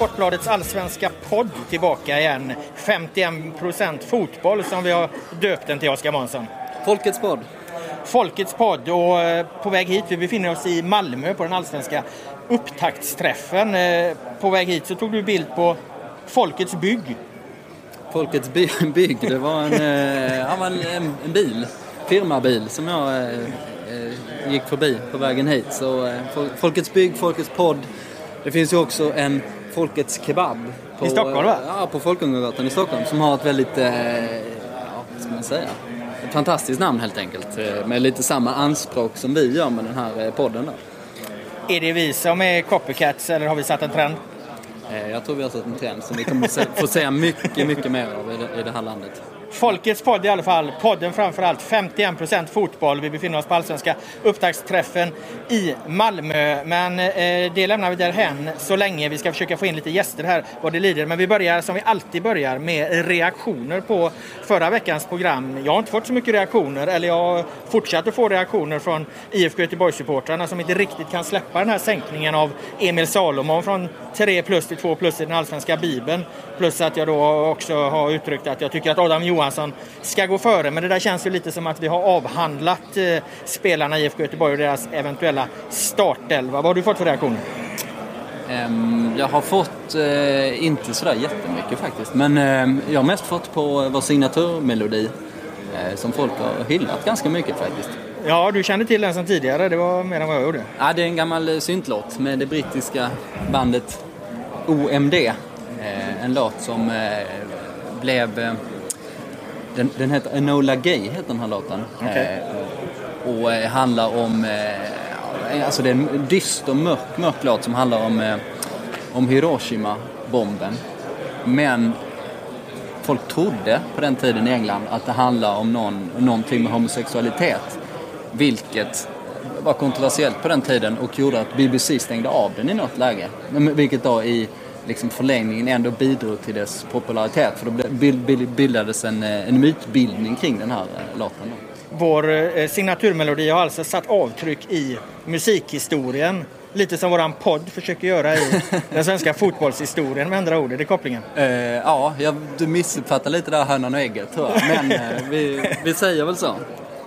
Sportbladets allsvenska podd tillbaka igen. 51% fotboll som vi har döpt den till, Oskar Månsson. Folkets podd. Folkets podd och eh, på väg hit, vi befinner oss i Malmö på den allsvenska upptaktsträffen. Eh, På väg hit så tog du bild på Folkets bygg. Folkets by- bygg, det var en, eh, en, en bil, firmabil som jag gick förbi på vägen hit. Så Fol- Folkets bygg, Folkets podd. Det finns ju också en Folkets kebab. På, I Stockholm, va? Ja, på Folkungagatan i Stockholm som har ett väldigt, eh, ja, vad ska man säga? Ett fantastiskt namn helt enkelt. eh, Med lite samma anspråk som vi gör med den här eh, podden då. Är det vi som är copycats eller har vi satt en trend? Eh, Jag tror vi har sett en trend som vi kommer få se mycket, mycket mer av i det här landet. Folkets podd i alla fall. Podden framförallt, 51% fotboll. Vi befinner oss på allsvenska upptaktsträffen i Malmö. Men eh, det lämnar vi därhän så länge. Vi ska försöka få in lite gäster här vad det lider. Men vi börjar som vi alltid börjar med reaktioner på förra veckans program. Jag har inte fått så mycket reaktioner, eller jag har fortsatt att få reaktioner från IFK Göteborg-supportrarna som inte riktigt kan släppa den här sänkningen av Emil Salomon från 3 plus till 2 plus i den allsvenska bibeln. Plus att jag då också har uttryckt att jag tycker att Adam Johansson ska gå före. Men det där känns ju lite som att vi har avhandlat eh, spelarna i IFK Göteborg och deras eventuella startelva. Vad har du fått för reaktioner? Ehm, Jag har fått, eh, inte sådär jättemycket faktiskt, men ehm, jag har mest fått på vår signaturmelodi eh, som folk har hyllat ganska mycket faktiskt. Ja, du kände till den sedan tidigare. Det var mer än vad jag gjorde. Ja, det är en gammal syntlåt med det brittiska bandet OMD. En låt som blev... Den, den heter Enola Gay, heter den här låten. Okej. Eh, Och eh, handlar om... eh, Alltså det är en dyster, mörk, mörk låt som handlar om, eh, om Hiroshima-bomben. Men folk trodde på den tiden i England att det handlar om någon, någonting med homosexualitet. Vilket var kontroversiellt på den tiden och gjorde att BBC stängde av den i något läge. Vilket då i liksom förlängningen ändå bidrog till dess popularitet. För då bildades en, eh, en mytbildning kring den här eh, låten. Vår eh, signaturmelodi har alltså satt avtryck i musikhistorien. Lite som våran podd försöker göra i den svenska fotbollshistorien med andra ord. Är det kopplingen? Eh, ja, jag, du missuppfattar lite där hönan och ägget tror jag. Men eh, vi, vi säger väl så.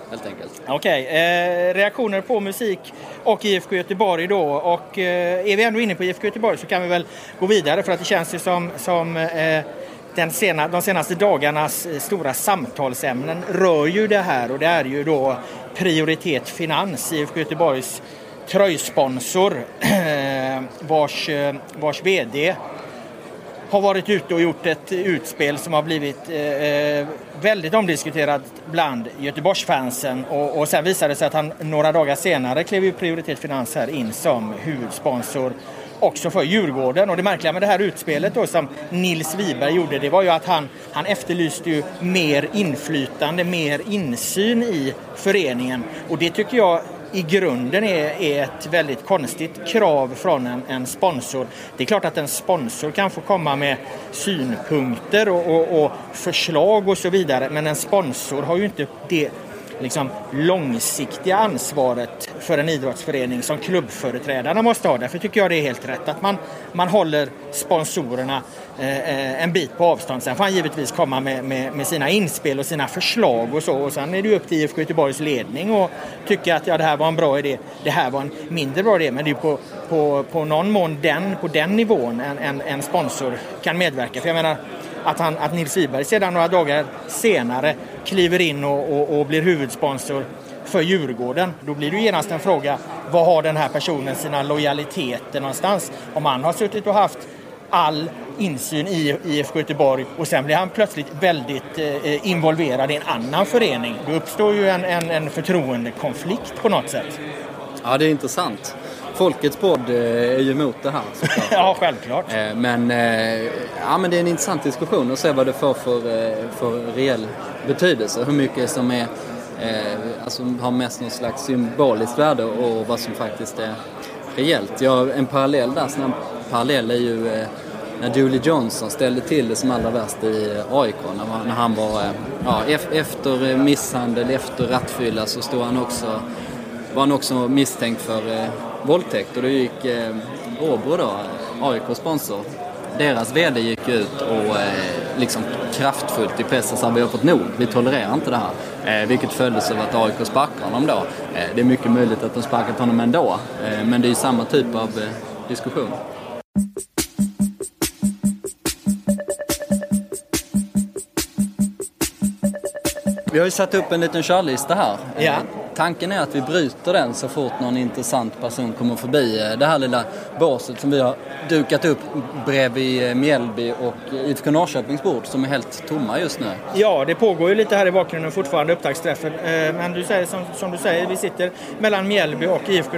Helt enkelt. Okej, eh, reaktioner på musik och IFK Göteborg då. Och eh, är vi ändå inne på IFK Göteborg så kan vi väl gå vidare för att det känns ju som, som eh, den sena, de senaste dagarnas eh, stora samtalsämnen rör ju det här och det är ju då Prioritet Finans, IFK Göteborgs tröjsponsor vars, eh, vars VD har varit ute och gjort ett utspel som har blivit eh, eh, väldigt omdiskuterat bland Göteborgsfansen och, och sen visade det sig att han några dagar senare klev ju Prioritet Finans här in som huvudsponsor också för Djurgården. Och det märkliga med det här utspelet då som Nils Wiberg gjorde det var ju att han, han efterlyste ju mer inflytande, mer insyn i föreningen. Och det tycker jag i grunden är, är ett väldigt konstigt krav från en, en sponsor. Det är klart att en sponsor kan få komma med synpunkter och, och, och förslag och så vidare men en sponsor har ju inte det liksom, långsiktiga ansvaret för en idrottsförening som klubbföreträdarna måste ha. Därför tycker jag det är helt rätt att man, man håller sponsorerna eh, eh, en bit på avstånd. Sen får han givetvis komma med, med, med sina inspel och sina förslag och så. Och sen är det ju upp till IFK Göteborgs ledning och tycka att ja, det här var en bra idé, det här var en mindre bra idé. Men det är ju på, på, på någon mån den, på den nivån en, en, en sponsor kan medverka. För jag menar, att, han, att Nils Wiberg sedan några dagar senare kliver in och, och, och blir huvudsponsor för Djurgården. Då blir det ju genast en fråga, var har den här personen sina lojaliteter någonstans? Om han har suttit och haft all insyn i IFK Göteborg och sen blir han plötsligt väldigt eh, involverad i en annan förening. Då uppstår ju en, en, en förtroendekonflikt på något sätt. Ja, det är intressant. Folkets podd eh, är ju emot det här såklart. ja, självklart. Eh, men, eh, ja, men det är en intressant diskussion att se vad det får för, för reell betydelse. Hur mycket som är, alltså, har mest någon slags symboliskt värde och vad som faktiskt är reellt. Ja, en parallell där, snabb parallell är ju när Julie Johnson ställde till det som allra värst i AIK. När, när han var, ja, efter misshandel, efter rattfylla så stod han också, var han också misstänkt för våldtäkt och då gick eh, Åbro då, AIKs sponsor, deras VD gick ut och eh, liksom kraftfullt i pressen sa vi har fått nog, vi tolererar inte det här. Eh, vilket följdes av att AIK sparkade honom då. Eh, det är mycket möjligt att de sparkat honom ändå, eh, men det är ju samma typ av eh, diskussion. Vi har ju satt upp en liten körlista här. Ja. Tanken är att vi bryter den så fort någon intressant person kommer förbi eh, det här lilla båset som vi har dukat upp bredvid eh, Mjällby och IFK Norrköpings bord som är helt tomma just nu. Ja, det pågår ju lite här i bakgrunden fortfarande upptaktsträffen. Eh, men du säger som, som du säger, vi sitter mellan Mjällby och IFK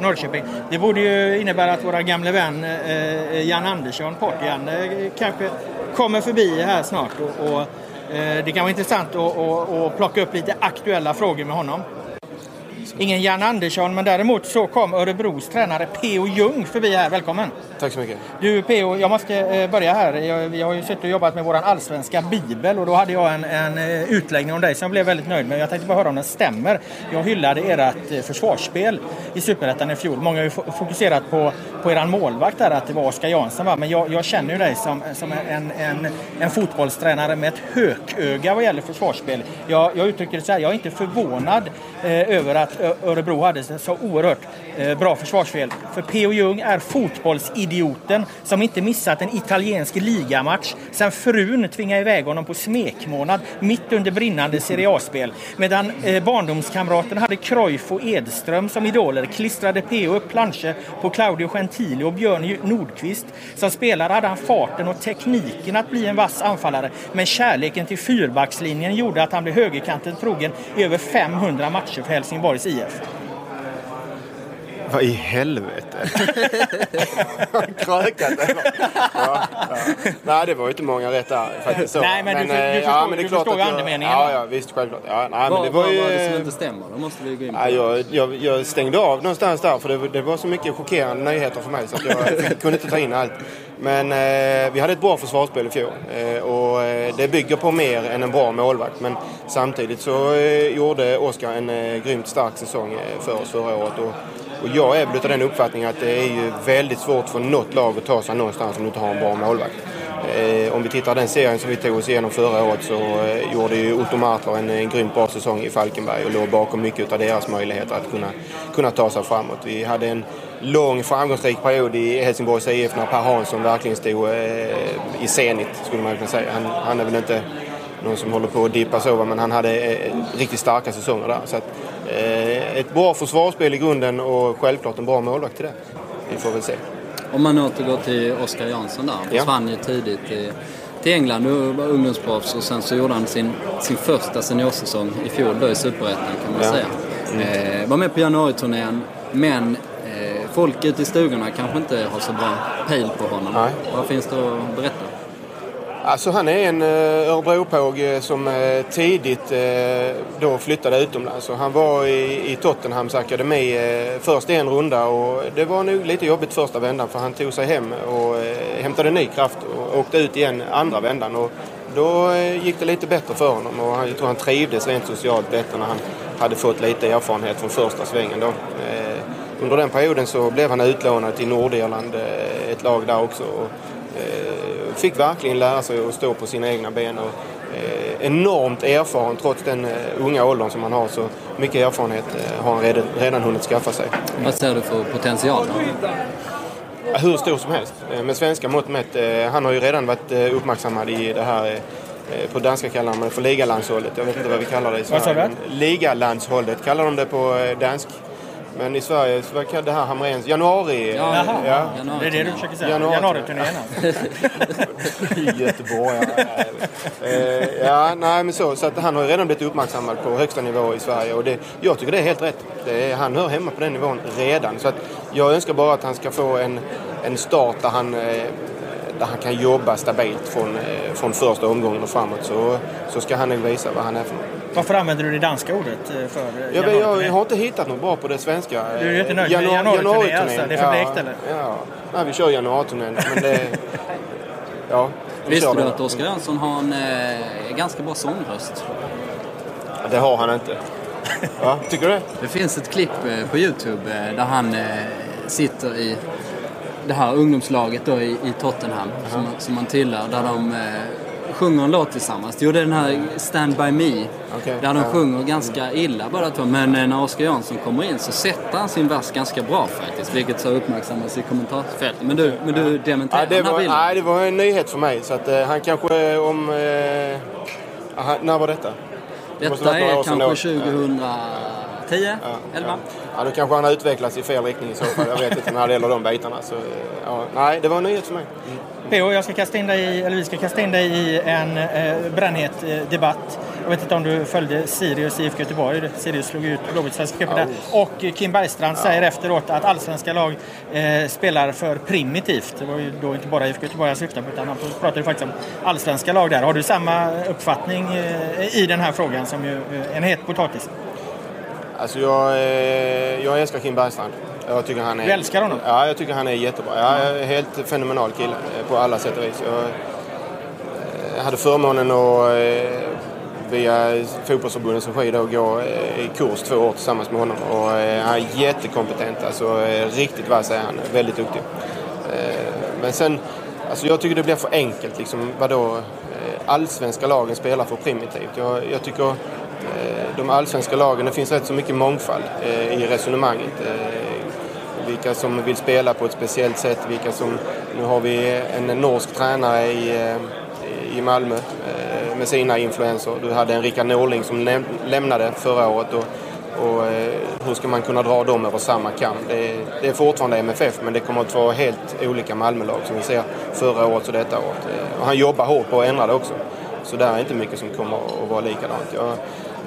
Norrköping. Det borde ju innebära att våra gamle vän Jan Andersson, Portian, kanske kommer förbi här snart och, och Eh, det kan vara intressant att, att, att plocka upp lite aktuella frågor med honom. Ingen Jan Andersson, men däremot så kom Örebros tränare P.O. Ljung förbi här. Välkommen! Tack så mycket. Du P.O., jag måste eh, börja här. Jag, vi har ju suttit och jobbat med vår allsvenska bibel och då hade jag en, en eh, utläggning om dig som jag blev väldigt nöjd med. Jag tänkte bara höra om den stämmer. Jag hyllade ert eh, försvarsspel i Superettan i fjol. Många har ju fokuserat på, på eran målvakt där, att det var Oskar Jansson. Va? Men jag, jag känner ju dig som, som en, en, en fotbollstränare med ett hököga vad gäller försvarsspel. Jag, jag uttrycker det så här, jag är inte förvånad Eh, över att Örebro hade så oerhört eh, bra försvarsspel. För P.O. Jung är fotbollsidioten som inte missat en italiensk ligamatch sen frun tvingade iväg honom på smekmånad mitt under brinnande Serie A-spel. Medan eh, barndomskamraten hade Cruyff och Edström som idoler klistrade P.O. upp planscher på Claudio Gentili och Björn Nordqvist. Som spelare hade han farten och tekniken att bli en vass anfallare men kärleken till fyrbackslinjen gjorde att han blev högerkanten trogen i över 500 matcher för Helsingborgs IF. Vad i helvete? Krökat eller? Ja, ja. Nej, det var ju inte många rätt där faktiskt. Så. Nej, men, men du, du, eh, förstår, ja, men det är klart förstår ju andemeningen. Ja, ja, visst, självklart. Ja, nej, vad, men det var, ju... var det som inte stämmer? Då måste vi gå in på ja, jag, jag, jag stängde av någonstans där för det, det, var så mycket chockerande nyheter för mig så att jag kunde inte ta in allt. Men eh, vi hade ett bra försvarsspel i fjol eh, och eh, det bygger på mer än en bra målvakt. Men samtidigt så eh, gjorde Oskar en eh, grymt stark säsong eh, för oss förra året. Och, och jag är väl av den uppfattningen att det är ju väldigt svårt för något lag att ta sig någonstans om du inte har en bra målvakt. Eh, om vi tittar den serien som vi tog oss igenom förra året så eh, gjorde ju Otto Martler en, en grymt bra säsong i Falkenberg och låg bakom mycket av deras möjligheter att kunna, kunna ta sig framåt. Vi hade en lång framgångsrik period i Helsingborgs IF när Per Hansson verkligen stod eh, i zenit skulle man kunna säga. Han, han är väl inte någon som håller på att dippa så men han hade eh, riktigt starka säsonger där. Så att, ett bra försvarsspel i grunden och självklart en bra målvakt till det. Vi får väl se. Om man återgår till Oskar Jansson där. Han försvann ju tidigt i, till England. Nu var ungdomsproffs och sen så gjorde han sin, sin första seniorsäsong i fjol då i Superettan kan man ja. säga. Mm. Eh, var med på januariturnén men eh, folk ute i stugorna kanske inte har så bra pejl på honom. Nej. Vad finns det att berätta? Alltså han är en eh, Örebropåg eh, som eh, tidigt eh, då flyttade utomlands. Han var i, i Tottenhams akademi först en runda och det var nog lite jobbigt första vändan för han tog sig hem och hämtade ny kraft och åkte ut igen andra vändan. Och då gick det lite bättre för honom och jag tror han trivdes rent socialt bättre när han hade fått lite erfarenhet från första svängen. Då. Under den perioden så blev han utlånad till Nordirland, ett lag där också fick verkligen lära sig att stå på sina egna ben. Och, eh, enormt erfaren trots den eh, unga åldern som han har. Så mycket erfarenhet eh, har han redan, redan hunnit skaffa sig. Vad ser du för potential då? Hur stor som helst. Eh, med svenska mått mätt. Eh, han har ju redan varit eh, uppmärksammad i det här på danska kallar man det för ligalandshållet. Jag vet inte vad vi kallar det i Sverige. Ligalandshållet kallar de det på dansk. Men i Sverige, så verkar det här Hamrens januari... Ja, Jaha, ja. det är det du försöker säga? Januari- Januariturnén Göteborg. Ja, eh, ja, nej men så. Så att han har ju redan blivit uppmärksammad på högsta nivå i Sverige och det, jag tycker det är helt rätt. Det är, han hör hemma på den nivån redan. Så att jag önskar bara att han ska få en, en start där han, eh, där han kan jobba stabilt från, eh, från första omgången och framåt. Så, så ska han nog visa vad han är för något. Varför använder du det danska ordet eh, för eh, Jag, vet, jag, jag har inte hittat något bra på det svenska. Du är inte nöjd med Januar- januariturné, januariturnén, alltså? Det är för blekt, eller? Ja, nej, vi kör januariturnén. Men det... Ja, vi Visste kör du att Oskar Jönsson har en eh, ganska bra sångröst? Det har han inte. Va? Tycker du det? Det finns ett klipp eh, på Youtube eh, där han eh, sitter i det här ungdomslaget då i, i Tottenham som, man- som man tillhör. Där de eh, sjunger en låt tillsammans. Det gjorde den här Stand By Me. Okay. Där de ja. sjunger ganska illa bara två. Men eh, när Oscar Jansson kommer in så sätter han sin vers ganska bra faktiskt. Vilket så uppmärksammas i kommentarsfältet. Men du, men du dementerar ja, den här var, bilden? Nej, det var en nyhet för mig. Så att, eh, han kanske eh, om... Eh, aha, när var detta? Detta är kanske 2000... Ja. 10? Ja, 11? Ja. ja, då kanske han har utvecklats i fel riktning i så fall. Jag vet inte när det gäller de bitarna. Så, ja. Nej, det var en nyhet för mig. Mm. PO, jag ska kasta in dig i, eller vi ska kasta in dig i en eh, brännhet eh, debatt. Jag vet inte om du följde Sirius IFK Göteborg. Sirius slog ut Blåvitt Svenska cupen där. Och Kim Bergstrand ja. säger efteråt att allsvenska lag eh, spelar för primitivt. Det var ju då inte bara IFK Göteborg han syftade på utan han pratade ju faktiskt om allsvenska lag där. Har du samma uppfattning eh, i den här frågan som ju eh, en het potatis? Alltså jag, eh, jag älskar Kim Bergstrand. Jag tycker han är, Du älskar honom? Ja, jag tycker han är jättebra. Ja, jag är helt fenomenal kille eh, på alla sätt och vis. Jag, eh, hade förmånen att via fotbollsförbundets regi då gå i kurs två år tillsammans med honom. Och, han är jättekompetent, alltså riktigt vass är han. Väldigt duktig. Men sen, alltså jag tycker det blir för enkelt. Liksom, vadå, allsvenska lagen spelar för primitivt. Jag, jag tycker de allsvenska lagen, det finns rätt så mycket mångfald eh, i resonemanget. Eh, vilka som vill spela på ett speciellt sätt, vilka som... Nu har vi en norsk tränare i, eh, i Malmö med sina influenser. Du hade en Rickard Norling som lämnade förra året. Och, och hur ska man kunna dra dem över samma kam? Det är, det är fortfarande MFF men det kommer att vara helt olika Malmölag som vi ser förra året och detta året. Och han jobbar hårt på att ändra det också. Så där är inte mycket som kommer att vara likadant. Jag,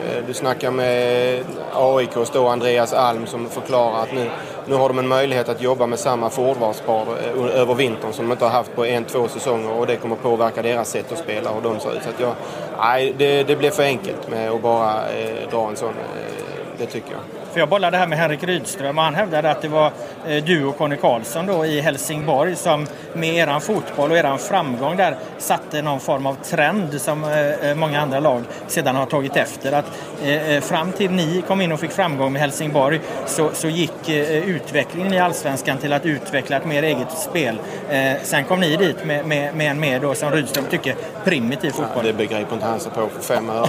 Eh, du snackar med AIKs då, Andreas Alm som förklarar att nu, nu har de en möjlighet att jobba med samma forwardspar eh, över vintern som de inte har haft på en, två säsonger och det kommer påverka deras sätt att spela och de ser ut. Så att jag, nej, det, det blir för enkelt med att bara eh, dra en sån, eh, det tycker jag. För jag bollade här med Henrik Rydström och han hävdade att det var eh, du och Conny Karlsson då i Helsingborg som med eran fotboll och eran framgång där satte någon form av trend som eh, många andra lag sedan har tagit efter. Att eh, eh, fram till ni kom in och fick framgång med Helsingborg så, så gick eh, utvecklingen i Allsvenskan till att utveckla ett mer eget spel. Eh, sen kom ni dit med, med, med en mer då som Rydström tycker primitiv Ja, fotboll. det begriper inte han sig på för fem öre.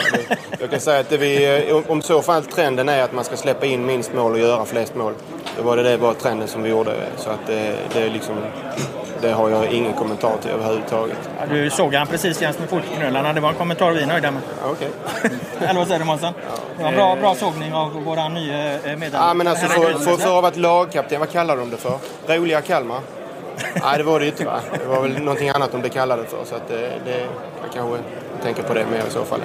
Jag kan säga att vi, om så fall trenden är att man ska släppa in minst mål och göra flest mål. Då var det det var trenden som vi gjorde. Så att det, det, är liksom, det har jag ingen kommentar till överhuvudtaget. Ja, Du såg han precis Jens med fotknölarna. Det var en kommentar vi är nöjda med. Ja, Okej. Eller vad säger du Månsson? Det var en bra, bra sågning av våra nya medlemmar. Ja, men alltså för, för, för att ha varit lagkapten, vad kallar de det för? Roliga Kalmar? Nej, det var det ju inte va? Det var väl någonting annat de det kallade för. Så att det, det, jag kanske tänker på det mer i så fall.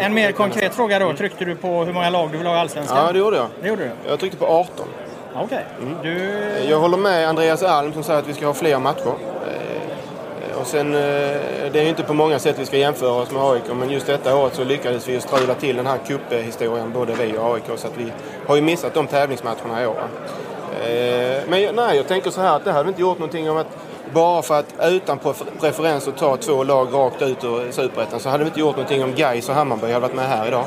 En mer konkret fråga då. Tryckte du på hur många lag du vill ha i Allsvenskan? Ja, det gjorde jag. Det gjorde du? Jag tryckte på 18. Ja, Okej. Du... Jag håller med Andreas Alm som säger att vi ska ha fler matcher. Eh, Och sen, eh, det är ju inte på många sätt vi ska jämföra oss med AIK, men just detta året så lyckades vi ju strula till den här cuphistorien, både vi och AIK, så att vi har ju missat de tävlingsmatcherna i år. Eh, Men nej, jag tänker så här att det hade inte gjort någonting om att bara för att utan preferens att ta två lag rakt ut ur Superettan så hade det inte gjort någonting om Gais och Hammarby hade varit med här idag.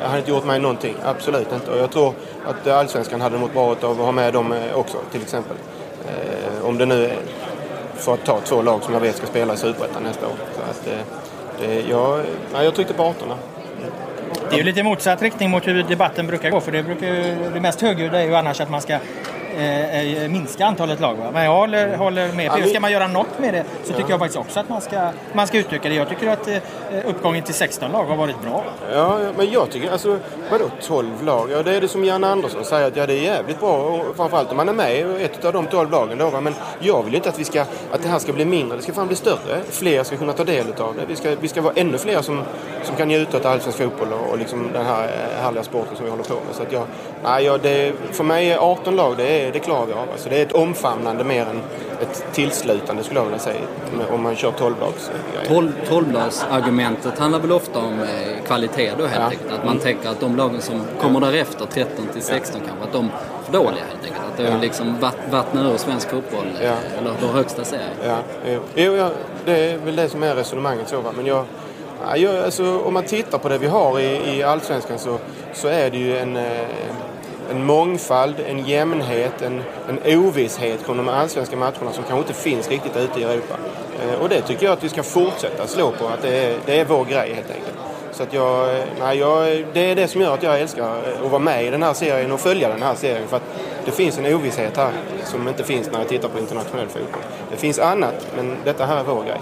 Jag hade inte gjort mig någonting, absolut inte. Och jag tror att allsvenskan hade mått bra av att ha med dem eh, också, till exempel. Eh, om det nu är för att ta två lag som jag vet ska spela i Superettan nästa år. Så att, eh, det, jag, nej, jag tryckte på 18. Det är ju lite motsatt riktning mot hur debatten brukar gå. För det, brukar, det mest högljudda är ju annars att man ska eh, eh, minska antalet lag. Va? Men jag håller, håller med. För ska man göra något med det så tycker jag faktiskt också att man ska, man ska utöka det. Jag tycker att eh, uppgången till 16 lag har varit bra. Ja, ja, men jag tycker, alltså vadå 12 lag? Ja, det är det som Janne Andersson säger att ja, det är jävligt bra. Och framförallt om man är med i ett av de 12 lagen då. va. Men jag vill inte att, vi ska, att det här ska bli mindre. Det ska fan bli större. Fler ska kunna ta del av det. Vi ska, vi ska vara ännu fler som, som kan njuta av allsvensk fotboll och, och liksom den här eh, härliga sporten som vi håller på med. Så att jag, nej, jag, det, för mig är 18 lag, det, är, det klarar vi av. Alltså, det är ett omfamnande mer än ett tillslutande skulle jag vilja säga. Om man kör 12 lags Tolvlagsargumentet handlar väl ofta om eh, kvalitet då helt Ja. enkelt. Att man tänker att de lagen som kommer därefter, 13 till 16 kanske, att de är för dåliga helt enkelt. Att det har liksom vatt, vattnar ur svensk fotboll, eh, Ja. eller vår högsta serie. Ja, jo, jo, ja, det är väl det som är resonemanget så va. Men jag, ja, jag, alltså, om man tittar på det vi har i, i Allsvenskan så, så är det ju en, eh, en mångfald, en jämnhet, en, en ovisshet kring de allsvenska matcherna som kanske inte finns riktigt ute i Europa. Eh, Och det tycker jag att vi ska fortsätta slå på, att det är, det är vår grej helt enkelt. Så att jag, nej, jag, det är det som gör att jag älskar att vara med i den här serien och följa den här serien. För att det finns en ovisshet här som inte finns när jag tittar på internationell fotboll. Det finns annat, men detta här är vår grej.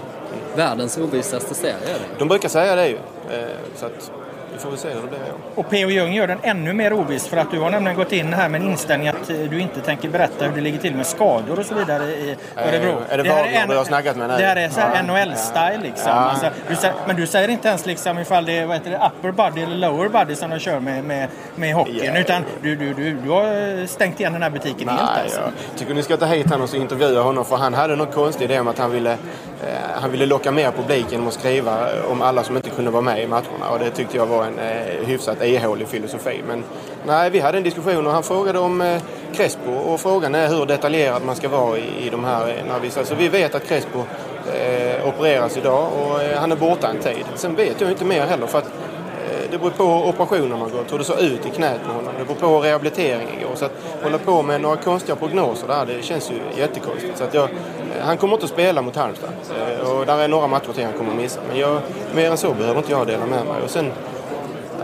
Världens ovissaste serie. De brukar säga det ju. Eh, Så att vi får väl se hur det blir. Och P.O. Jung gör den ännu mer oviss för att du har nämligen gått in här med en inställning att eh, du inte tänker berätta hur det ligger till med skador och så vidare i Örebro. är det här en- du har snackat med nu? Det här är så här Ja. NHL-style liksom. Ja. Alltså, du säger, men du säger inte ens liksom ifall det är det, upper body eller lower body som de kör med, med, med hockeyn. Ja. Utan du, du, du, du har stängt igen den här butiken helt Nej, alltså. jag tycker ni ska ta hit honom och intervjua honom för han hade någon konstig idé om att han ville, eh, Eh, han ville locka mer publik genom att skriva eh, om alla som inte kunde vara med i matcherna och det tyckte jag var en eh, hyfsat ihålig filosofi. Men nej, vi hade en diskussion och han frågade om eh, Crespo och frågan är hur detaljerad man ska vara i, i de här, eh, när vi, alltså, vi vet att Crespo eh, opereras idag och han är borta en tid. Sen vet jag inte mer heller för att det beror på operationen man gått, hur det såg ut i knät med honom. Det beror på hur rehabiliteringen går. Så att hålla på med några konstiga prognoser där, det känns ju jättekonstigt. Så att jag, eh, han kommer inte att spela mot Halmstad. Eh, och där är några matcher till han kommer att missa. Men jag, mer än så behöver inte jag dela med mig. Och sen,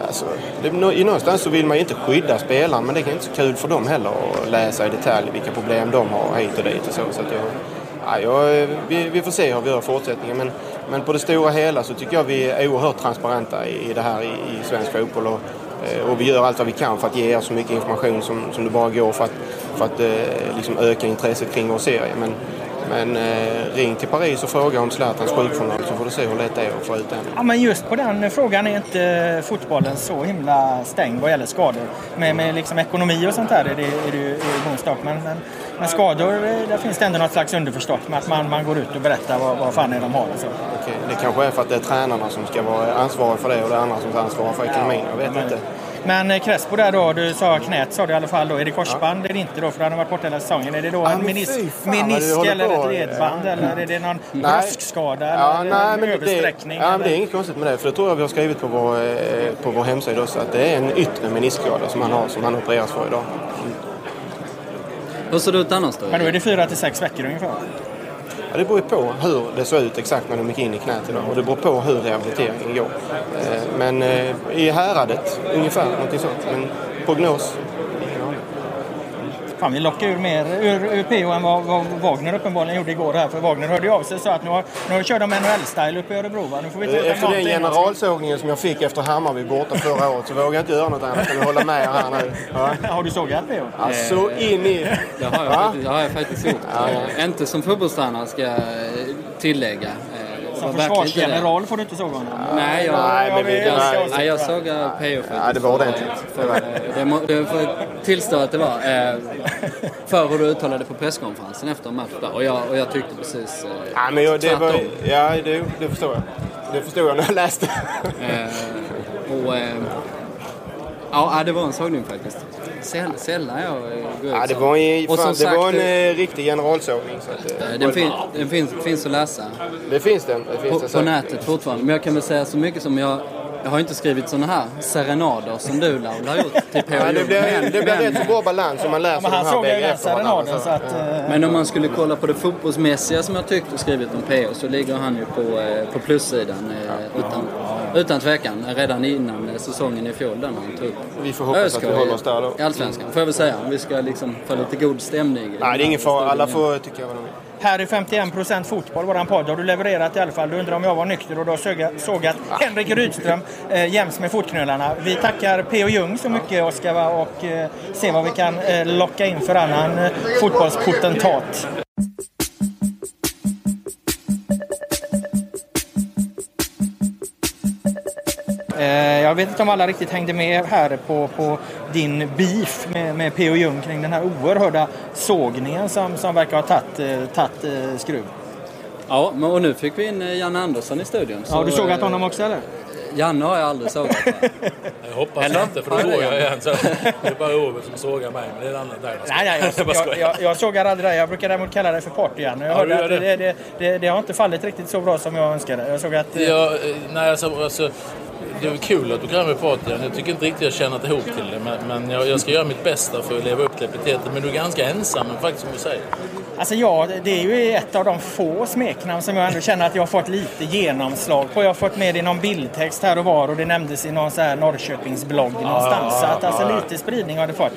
alltså, det, i någonstans så vill man ju inte skydda spelaren, men det är inte så kul för dem heller att läsa i detalj vilka problem de har hit och dit och så. så att jag, ja, jag, vi, vi får se hur vi gör i fortsättningen. Men, men på det stora hela så tycker jag vi är oerhört transparenta i, det här i, i svensk fotboll. Och, eh, och vi gör allt vad vi kan för att ge er så mycket information som, som det bara går för att, för att eh, liksom öka intresset kring vår serie. Men, men eh, ring till Paris och fråga om Zlatans sjukjournal så får du se hur lätt det är att få ut den. Ja, men just på den frågan är inte fotbollen så himla stängd vad gäller skador. Med, med liksom ekonomi och sånt där är det, är det ju monstock. Men, men, men skador, eh, där finns det ändå något slags underförstått med att man, man går ut och berättar vad, vad fan är de har. Och så. Okej, det kanske är för att det är tränarna som ska vara ansvariga för det och det är andra som ska ansvara för ekonomin. Jag vet men- inte. Men eh, Crespo där då, du sa knät sa du i alla fall då. Är det korsband? Är det inte då? För han har varit borta hela säsongen. Är det då Ja, en men menis menisk eller ett ledband? Eller är det någon Nej. bröskskada? Ja, eller nej, en men det, översträckning? ja, men det är eller? inget konstigt med det. För det tror jag vi har skrivit på vår, eh, på vår hemsida också. Att det är en yttre meniskskada som han har, som han opereras för idag. Hur ser det ut annars då? Men då är det fyra till sex veckor ungefär? Ja, det beror ju på hur det såg ut exakt när de gick in i knät idag. Och det beror på hur rehabiliteringen går. Eh, men eh, i häradet ungefär, någonting sånt. Men prognos? Fan, vi lockar ur mer ur, ur PO än vad, vad Wagner uppenbarligen gjorde igår här. För Wagner hörde ju av sig sa att nu, har, nu kör de NHL-style uppe i Örebro. Va? Nu får vi ta Efter den generalsågningen som jag fick efter Hammarby borta förra året så vågar jag inte göra något annat än att hålla med här nu. Ja. Har du sågat PO? Alltså in i... Det har jag, faktiskt, det har jag faktiskt gjort. Eh, Inte som fotbollstränare ska jag eh, tillägga. Eh, Som var försvarsgeneral får du inte såga honom. Nej, jag, Nej, men vi- Ja, jag, nej. nej, jag sågar PO faktiskt. Ja, det var ordentligt. För, för, det, det får jag tillstå att det var. Eh, för hur du uttalade på presskonferensen efter en match där. Och jag, och jag tyckte precis eh, Ja, men jag, det, var, tvärtom. ja det, det förstår jag. Det förstod jag när jag läste. Eh, eh, ja, det var en sågning faktiskt. Säll, sällan jag eh, går ut Ja, det var, en, fan, det var en eh, riktig generalsågning. Så att, eh, eh, den, fin, den finns, finns att läsa. det finns den. Det finns på, den på nätet fortfarande. Men jag kan väl säga så mycket som jag jag har inte skrivit såna här serenader som du Laul har gjort till P.O. Ja, det blir, Men- det blir men- rätt så bra balans om man läser Men de han här bägge efter varandra. så att... eh, Men om man skulle kolla på det fotbollsmässiga som jag tyckt och skrivit om P.O. så ligger han ju på, eh, på plussidan. eh, Utan, Utan tvekan. Redan innan säsongen i fjol där han tog upp Vi får hoppas att vi håller oss där då. i Allsvenskan. Får jag väl säga. Om vi ska liksom få lite god stämning. Nej, det är ingen fara. Alla får tycka vad de vill. Här är 51% fotboll, våran podd. Har du levererat i alla fall. Du undrar om jag var nykter och då såg jag, såg att Henrik Rydström eh, jäms med fotknölarna. Vi tackar P.O. Jung så mycket, Oskar, och eh, ser vad vi kan eh, locka in för annan eh, fotbollspotentat. Jag vet inte om alla riktigt hängde med här på, på din beef med, med P.O. Jung kring den här oerhörda sågningen som, som verkar ha tagit, eh, tagit eh, skruv. Ja, men och nu fick vi in eh, Janne Andersson i studion. Ja, har du så, sågat honom också eller? Janne har jag aldrig sågat. Jag hoppas Eller? inte, för då Ja, sågar ja. jag igen. Så det är bara Ove som sågar mig, men det är en annan där. Nej, nej, jag, jag, jag, jag sågar aldrig det. Jag brukar däremot kalla det för partyan. Jag Ja, hörde att det, det. det, det, det har inte fallit riktigt så bra som jag önskade. Jag såg att... Ja, nej, alltså, alltså, det är väl kul att du kallar mig Patrik. Jag tycker inte riktigt jag känner ihop till det. Men, men jag, jag ska göra mitt bästa för att leva upp till epitetet. Men du är ganska ensam faktiskt, som du säger. Alltså ja, det är ju ett av de få smeknamn som jag ändå känner att jag har fått lite genomslag på. Jag har fått med det i någon bildtext här och var och det nämndes i någon så här Norrköpingsblogg någonstans. Så att alltså lite spridning har det fått.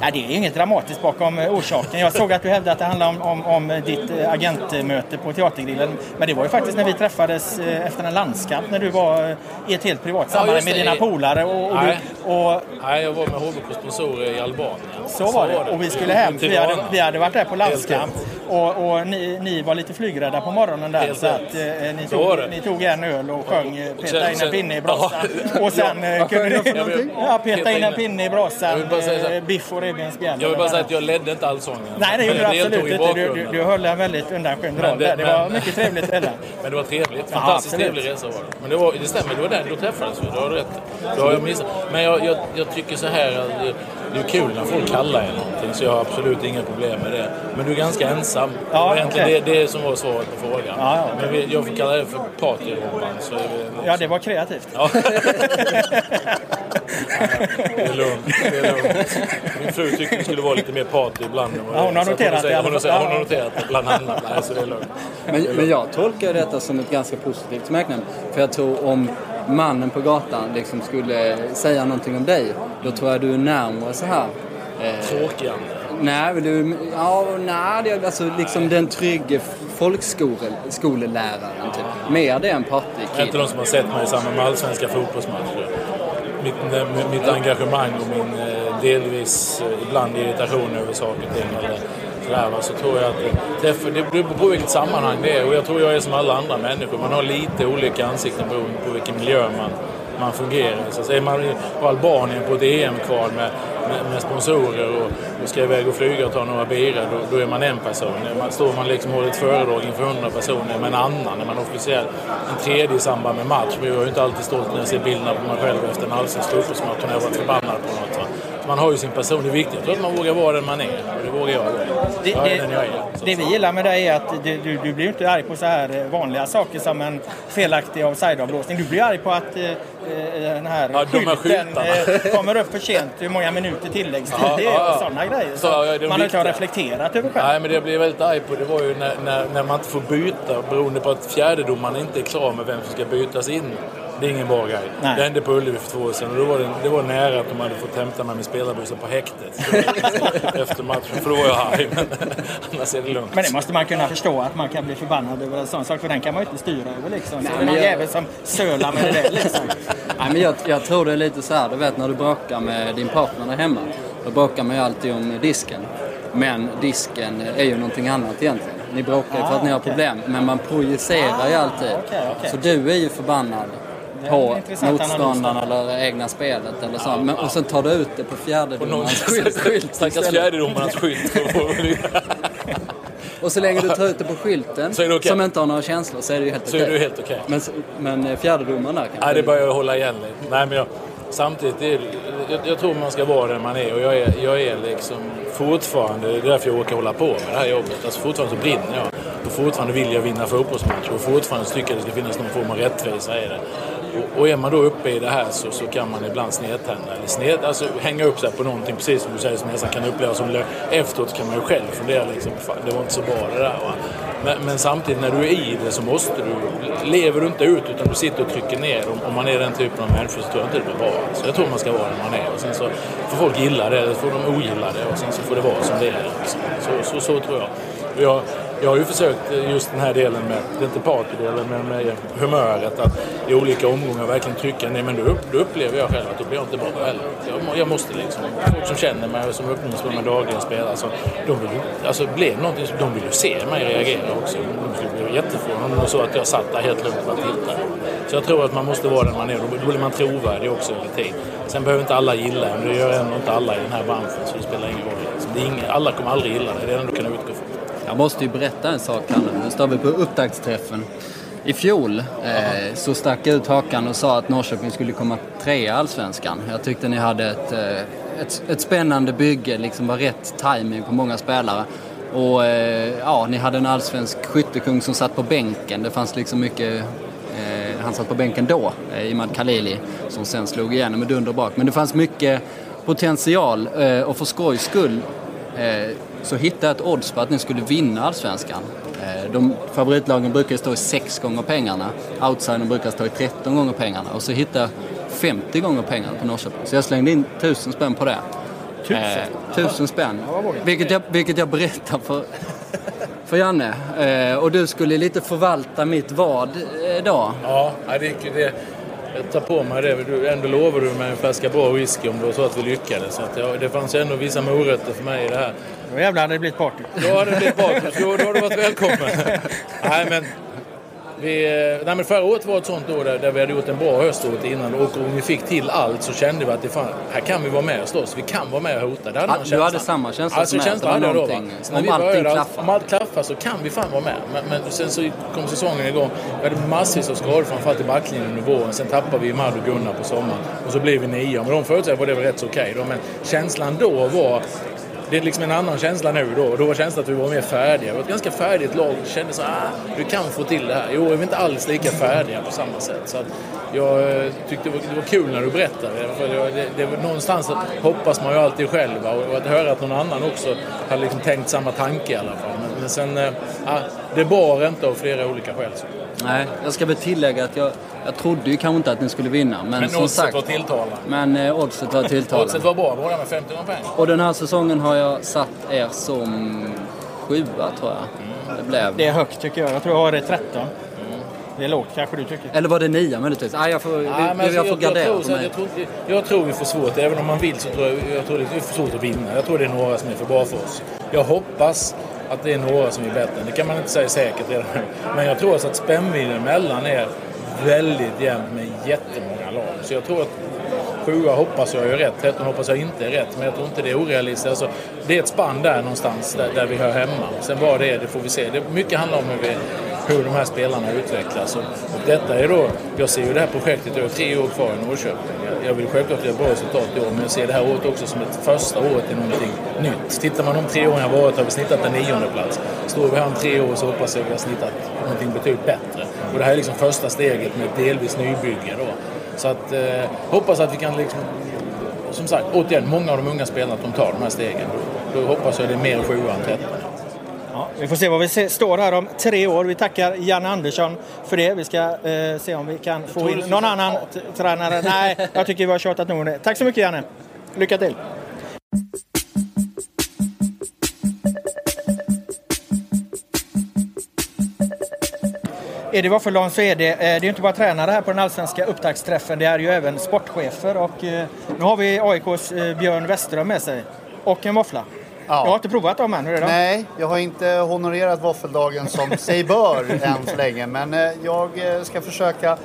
Nej, det är inget dramatiskt bakom eh, orsaken. Jag såg att du hävdade att det handlar om, om, om ditt eh, agentmöte på Teatergrillen. Men det var ju faktiskt när vi träffades eh, efter en landskamp när du var eh, i ett helt privat sammanhang just med dina polare. Och, och, Nej. du, och Nej, jag var med HBK sponsorer i Albanien. så var det. Och vi skulle hem. Vi hade, vi hade varit där på landskamp. Och, och ni, ni var lite flygrädda på morgonen där. Helt så att eh, ni, Så tog, ni tog en öl och sjöng eh, Peta in en pinne i brasan. Ja. Och sen eh, kunde ni... Ja, Peta in en pinne i brasan. så eh, Biff och revbensspjäll. Jag vill bara säga att jag ledde inte allsången. Nej, det gjorde du absolut inte. Du, du, du höll en väldigt undanskymd roll det-. Det men- var mycket trevligt redan. Men det var trevligt. Ja, Fantastiskt absolut. trevlig resa var det. Men det, var, det stämmer, det var där då träffades vi. Du har rätt. Då har jag missat. Men jag, jag, jag tycker så här att det, är kul när folk kallar er någonting. Så jag har absolut inga problem med det. Men du är ganska ensam. Ja, det var okej. det, det som var svaret på frågan. Ja, ja. Men vi, jag får kalla det för vi, Ja, det var kreativt. Ja. Det är lugnt. Det är lugnt. Min fru tyckte det skulle vara lite mer party ibland. Ja, hon har noterat det Hon, fall. hon har noterat det bland annat. Nej, så det är lugnt. Men, men jag tolkar detta som ett ganska positivt smeknamn. För jag tror om mannen på gatan liksom skulle säga någonting om dig, då tror jag du är närmare så här. Eh, Tråkigande. nej, men du, ja, nej, det är alltså liksom den trygge folkskoleläraren typ. Mer det än är inte de som har sett mig i samband med allsvenska fotbollsmatcher. Mitt, mitt engagemang och min eh, delvis eh, ibland irritation över saker och ting eller sådär, så tror jag att det, det beror på vilket sammanhang det är och jag tror jag är som alla andra människor. Man har lite olika ansikten beroende på vilken miljö man, man fungerar i. Så är man i- på Albanien på ett EM-kval med, med, med sponsorer och, och ska iväg och flyga och ta några bira, då, då är man en person. Man, står man liksom och håller ett föredrag inför hundra personer med en annan, är man officiell en tredje i samband med match. Men jag är ju inte alltid stolt när jag ser bilderna på mig själv efter en allsvensk fotbollsmatch när jag varit förbannad på något. Man har ju sin person, det är viktigt. Jag tror att man vågar vara den man är och det vågar jag vara. Det, jag är det, den jag är. så det vi gillar med dig är att du, du, du blir inte arg på så här eh, vanliga saker som en felaktig offside-avblåsning. Du blir arg på att eh, eh, den här Ja, skylten eh, kommer upp för sent. Hur många minuter tilläggstid Ja, det är ja, och sådana grejer. Så, ja, man inte har reflekterat över själv. Nej, men det jag blev väldigt arg på det var ju när, när, när man inte får byta beroende på att fjärdedomaren inte är klar med vem som ska bytas in. Det är ingen bra grej. Nej. Det hände på Ullevi för två år sedan och då var det, det var nära att de hade fått hämta mig med spelarbussen på häktet. Efter matchen, för då var jag arg. Men annars är det lugnt. Men det måste man kunna förstå att man kan bli förbannad över en sån sak. För den kan man ju inte styra över liksom. Så det är men någon jag- jävel som sölar med det där liksom. Nej, men jag, jag tror det är lite så här, du vet när du bråkar med din partner där hemma. Då bråkar man ju alltid om disken. Men disken är ju någonting annat egentligen. Ni bråkar ju för att ni har Ah, okej. problem, men man projicerar ju alltid. okej, okej. Så du är ju förbannad på motståndaren eller egna spelet eller så. Men, och sen tar du ut det på fjärdedomarens skylt stackars istället. fjärdedomarnas skylt. Och så länge du tar ut det på skylten, det okej. som inte har några känslor, så är det ju helt Så okej. är det helt okej. Men, men eh, fjärdedomaren där kanske... Nej, det bara att hålla igen lite. Nej, men jag, samtidigt, är, jag, jag tror man ska vara den man är och jag är, jag är liksom fortfarande, det är därför jag orkar hålla på med det här jobbet. Alltså fortfarande så brinner jag. Och fortfarande vill jag vinna fotbollsmatcher och fortfarande tycker jag det ska finnas någon form av rättvisa i det. Och, och är man då uppe i det här så, så kan man ibland snedtända eller sned, alltså hänga upp sig på någonting precis som du säger som nästan kan upplevas som lögn. Efteråt kan man ju själv fundera liksom, fan det var inte så bra det där va. Men, men, samtidigt när du är i det så måste du, lever du inte ut utan du sitter och trycker ner. Om, om man är den typen av människor så tror jag inte det blir bra. Så jag tror man ska vara den man är. Och sen så får folk gilla det, eller får de ogilla det och sen så får det vara som det är. Så, så, så tror jag. jag jag har ju försökt eh, just den här delen med, det är inte partydelen, men med humöret att i olika omgångar verkligen trycka ner. Men då, då upplever jag själv att då blir jag inte bra heller. Jag, jag måste liksom, folk som känner mig och som umgås med mig dagligen spelar, så alltså, de vill ju, alltså blir någonting, de vill ju se mig reagera också. De skulle bli jätteförvånade om så att jag satt där helt lugnt och tittade. Så jag tror att man måste vara den man är, då blir man trovärdig också över tid. Sen behöver inte alla gilla en, det gör ändå inte alla i den här branschen så det spelar ingen roll. Liksom. Det är ingen, alla kommer aldrig gilla det, det är det enda du kan. Jag måste ju berätta en sak, Kalle. Nu står vi på upptaktsträffen. I fjol eh, så stack jag ut hakan och sa att Norrköping skulle komma trea i Allsvenskan. Jag tyckte ni hade ett, eh, ett, ett spännande bygge, liksom var rätt timing på många spelare. Och eh, ja, ni hade en allsvensk skyttekung som satt på bänken. Det fanns liksom mycket eh, han satt på bänken då, eh, Imad Khalili, som sen slog igenom med dunder bak. Men det fanns mycket potential eh, och för skojs skull eh, så hittade jag ett odds på att ni skulle vinna Allsvenskan. Eh, de favoritlagen brukar stå i 6 gånger pengarna. Outsidern brukar stå i 13 gånger pengarna. Och så hittade jag 50 gånger pengarna på Norrköping. Så jag slängde in 1000 spänn på det. Tusen? Eh, tusen spänn. Vilket jag, vilket jag berättar för, för Janne. Eh, och du skulle lite förvalta mitt vad eh, då. Ja, det, det, jag tar på mig det. Du, ändå lovar du mig en flaska bra whisky om det var så att vi lyckades. Så att ja, det fanns ändå vissa morötter för mig i det här. Då jävlar hade det blivit party. Då hade det blivit party. Då, då har du varit välkommen. Nej, men vi, eh, nej men förra året var ett sånt år där, där vi hade gjort en bra höst året innan och om vi fick till allt så kände vi att det fan, här kan vi vara med och slåss. Vi kan vara med och hota. Det hade ja, du hade samma känsla alltså, som känsla hade jag då. Va? Om allting klaffar. Om allt klaffar så kan vi fan vara med. Men, men sen så kom säsongen igång. Vi hade massvis av skador framförallt i backlinjen under våren. Sen tappade vi Mad och Gunnar på sommaren. Och så blev vi nio. Med de förutsättningarna var det väl rätt så okej okay Men känslan då var det är liksom en annan känsla nu då. Då var känslan att vi var mer färdiga. Vi var ett ganska färdigt lag. Vi kände så ah, vi kan få till det här. Jo, är vi inte alls lika färdiga på samma sätt. Så att jag eh, tyckte det var, det var kul när du berättade. För det, det, det, någonstans hoppas man ju alltid själv. Och att höra att någon annan också hade liksom tänkt samma tanke i alla fall. Men, men sen, eh, ah, det bar inte av flera olika skäl. Nej, jag ska väl tillägga att jag, jag trodde ju kanske inte att ni skulle vinna. Men, men som oddset sagt, var tilltalande. Men eh, oddset var tilltalande. oddset var bra, båda med 50 poäng. Och den här säsongen har jag satt er som sjua tror jag. Mm. Det blev. Det är högt tycker jag. Jag tror jag har det 13. Mm. Det är lågt kanske du tycker? Eller var det nia möjligtvis? Ah, jag får, Nej, jag, jag, jag får gardera jag tror, jag, tror, jag tror vi får svårt, även om man vill så tror jag, jag tror det är för svårt att vinna. Jag tror det är några som är för bra för oss. Jag hoppas att det är några som är bättre. Det kan man inte säga säkert redan nu. Men jag tror alltså att spännvidden mellan er väldigt jämnt med jättemånga lag. Så jag tror att sjua hoppas jag är rätt, 13 hoppas jag inte är rätt. Men jag tror inte det är orealistiskt. Alltså, det är ett spann där någonstans där, där vi hör hemma. Sen vad det är, det får vi se. Det, mycket handlar om hur, vi, hur de här spelarna utvecklas. Och, och detta är då, jag ser ju det här projektet, jag har tre år kvar i Norrköping. Jag, jag vill självklart göra bra resultat i år, men jag ser det här året också som ett första året i någonting nytt. Tittar man de tre åren jag varit har vi snittat en nionde plats. Står vi här om tre år så hoppas jag att vi har snittat någonting betydligt bättre. Och det här är liksom första steget med ett delvis nybygge då. Så att, eh, hoppas att vi kan liksom, som sagt, återigen, många av de unga spelarna att de tar de här stegen. Då, då hoppas jag det är mer sjua än tretton. Ja, vi får se var vi står här om tre år. Vi tackar Janne Andersson för det. Vi ska eh, se om vi kan få in någon annan tränare. Nej, jag tycker vi har tjatat nog om det. Tack så mycket Janne. Lycka till! Är det Våffeldalen så är det, eh, det är inte bara tränare här på den allsvenska upptaktsträffen, det är ju även sportchefer och eh, nu har vi AIKs eh, Björn Westerholm med sig och en våffla. Ja. Jag har inte provat dem än, hur är det? Nej, jag har inte honorerat våffeldagen som sig bör än så länge men jag ska försöka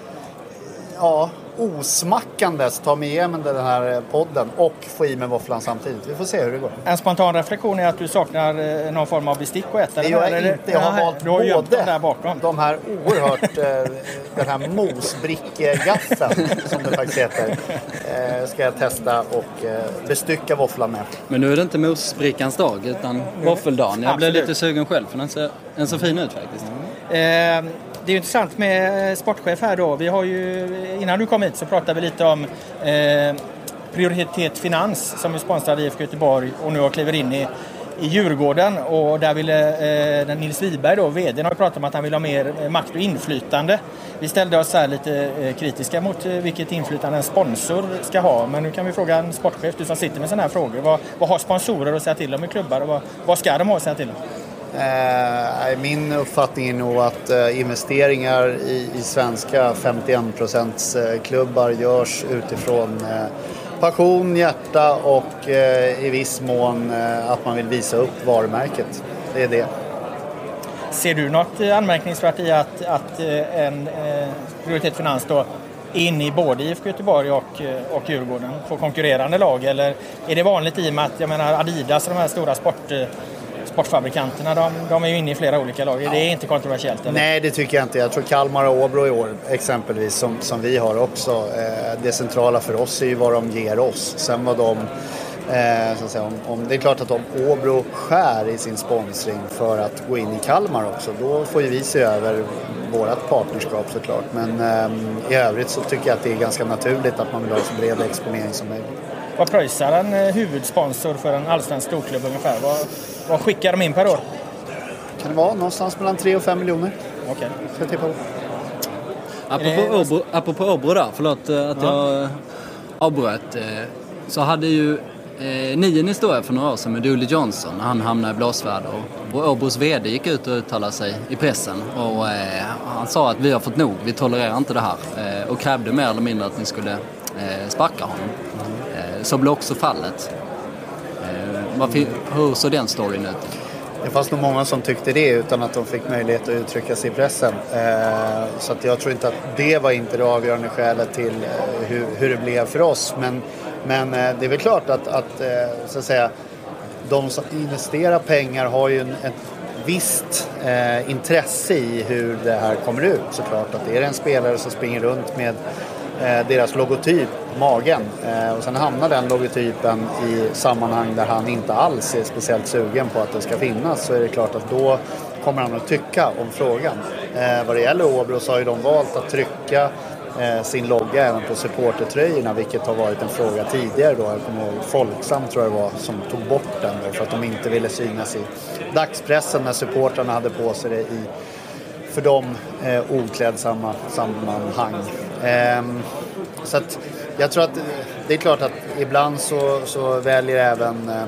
ja, osmackandes ta mig igenom den här podden och få i mig våfflan samtidigt. Vi får se hur det går. En spontan reflektion är att du saknar eh, någon form av bestick och äta Det gör jag inte. Jag har valt du har både där bakom. de här oerhört, eh, den här mosbrickegaffeln som det faktiskt heter, eh, ska jag testa och bestycka våfflan med. Men nu är det inte mosbrickans dag utan våffeldagen. Jag blev lite sugen själv för den ser, den ser fin ut faktiskt. Mm. Eh, det är intressant med eh, sportchef här då. Vi har ju, innan du kom hit så pratade vi lite om eh, Prioritet Finans som är sponsrad av IFK Göteborg och nu har kliver in i i Djurgården och där ville eh, Nils Wiberg då, vdn, har ju pratat om att han vill ha mer eh, makt och inflytande. Vi ställde oss här lite eh, kritiska mot eh, vilket inflytande en sponsor ska ha. Men nu kan vi fråga en sportchef, du som sitter med sådana här frågor. Vad, vad har sponsorer att säga till om i klubbar och vad, vad ska de ha att säga till om? Eh, min uppfattning är nog att eh, investeringar i, i svenska 51%-klubbar görs utifrån eh, passion, hjärta och eh, i viss mån eh, att man vill visa upp varumärket. Det är det. Ser du något anmärkningsvärt i att, att eh, en eh, Prioritet Finans då är inne i både IFK Göteborg och, eh, och Djurgården på konkurrerande lag? Eller är det vanligt i och med att jag menar Adidas och de här stora sport, eh, sportfabrikanterna de, de är ju inne i flera olika lag. Det är inte kontroversiellt? Eller? Nej, det tycker jag inte. Jag tror Kalmar och Åbro i år exempelvis, som, som vi har också. Eh, det centrala för oss är ju vad de ger oss. Sen vad de Eh, så att säga, om, om, det är klart att om Åbro skär i sin sponsring för att gå in i Kalmar också, då får ju vi se över vårt partnerskap såklart. Men eh, i övrigt så tycker jag att det är ganska naturligt att man vill ha så bred exponering som möjligt. Vad pröjsar en eh, huvudsponsor för en allsvensk storklubb ungefär? Vad, vad skickar de in per år? Kan det vara någonstans mellan 3 och 5 miljoner? Okej. På. Apropå Åbro, apropå Åbro där, förlåt eh, att jag eh, avbröt. eh, Så hade ju eh, ni en historia för några år sedan med Dooley Johnson när han hamnade i blåsväder. Och Åbros VD gick ut och uttalade sig i pressen och eh, han sa att vi har fått nog, vi tolererar inte det här. Eh, och krävde mer eller mindre att ni skulle eh, sparka honom. Eh, så blev också fallet. Varför, hur såg den storyn ut? Det fanns nog många som tyckte det utan att de fick möjlighet att uttrycka sig i pressen. Eh, så att jag tror inte att det var inte det avgörande skälet till eh, hur, hur det blev för oss. Men, men eh, det är väl klart att, att, så att säga, de som investerar pengar har ju en, ett visst intresse i hur det här kommer ut såklart. Att det är en spelare som springer runt med deras logotyp magen eh, och sen hamnar den logotypen i sammanhang där han inte alls är speciellt sugen på att den ska finnas så är det klart att då kommer han att tycka om frågan. Eh, vad det gäller Åbro så har ju de valt att trycka eh, sin logga även på supportertröjorna vilket har varit en fråga tidigare då. Jag kommer ihåg Folksam tror jag det var som tog bort den då för att de inte ville synas i dagspressen när supportrarna hade på sig det i för dem eh, oklädsamma sammanhang. Eh, så att jag tror att eh, det är klart att ibland så, så väljer även eh,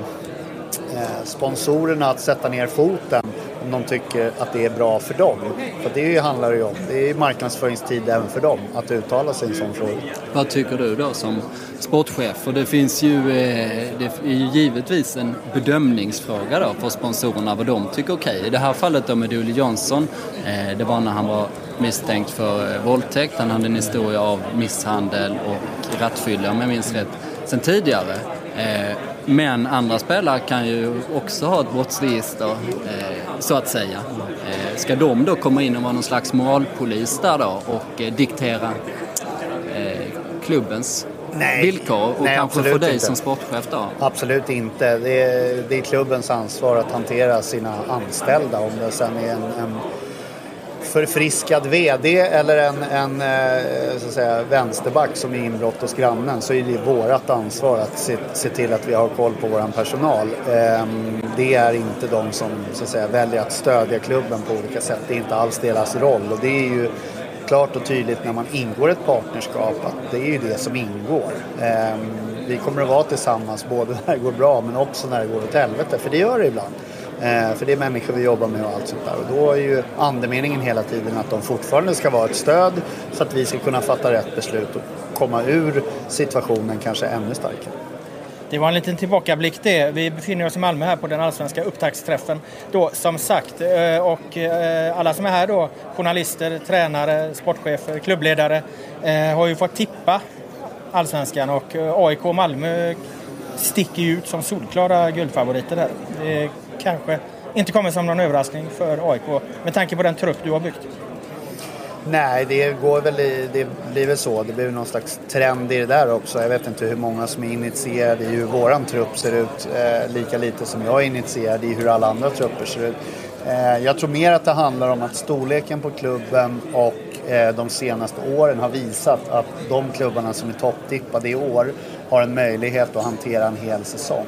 eh, sponsorerna att sätta ner foten om de tycker att det är bra för dem. För det handlar det ju om. Det är ju marknadsföringstid även för dem att uttala sig i en sån fråga. Vad tycker du då som sportchef? Och det finns ju, eh, det är ju givetvis en bedömningsfråga då för sponsorerna vad de tycker är okej. I det här fallet då med Dooley Johnson, eh, det var när han var misstänkt för eh, våldtäkt. Han hade en historia av misshandel och rattfylla om jag minns rätt sen tidigare. Eh, Men andra spelare kan ju också ha ett brottsregister, eh, så att säga. Eh, Ska de då komma in och vara någon slags moralpolis där då och diktera klubbens Nej. villkor och Nej, kanske för dig inte. som sportchef då? Absolut inte. Det är, det är klubbens ansvar att hantera sina anställda. Om det sen är en, en förfriskad VD eller en, en eh, så att säga, vänsterback som är inbrott hos grannen så är det vårt ansvar att se, se till att vi har koll på vår personal. Ehm, det är inte de som så att säga, väljer att stödja klubben på olika sätt. Det är inte alls deras roll och det är ju klart och tydligt när man ingår ett partnerskap att det är ju det som ingår. Ehm, vi kommer att vara tillsammans både när det går bra men också när det går åt helvete, för det gör det ibland. Eh, för det är människor vi jobbar med och allt sånt där. Och då är ju andemeningen hela tiden att de fortfarande ska vara ett stöd så att vi ska kunna fatta rätt beslut och komma ur situationen kanske ännu starkare. Det var en liten tillbakablick det. Vi befinner oss i Malmö här på den allsvenska upptaktsträffen. Då, som sagt, eh, och eh, alla som är här då, journalister, tränare, sportchefer, klubbledare, har ju fått tippa allsvenskan och AIK och Malmö sticker ju ut som solklara guldfavoriter där. Kanske inte kommer som någon överraskning för AIK med tanke på den trupp du har byggt. Nej, det går väl i, det blir väl så. Det blir någon slags trend i det där också. Jag vet inte hur många som är initierade i hur våran trupp ser ut. Eh, lika lite som jag är initierad i hur alla andra trupper ser ut. Eh, jag tror mer att det handlar om att storleken på klubben och eh, de senaste åren har visat att de klubbarna som är topptippade i år har en möjlighet att hantera en hel säsong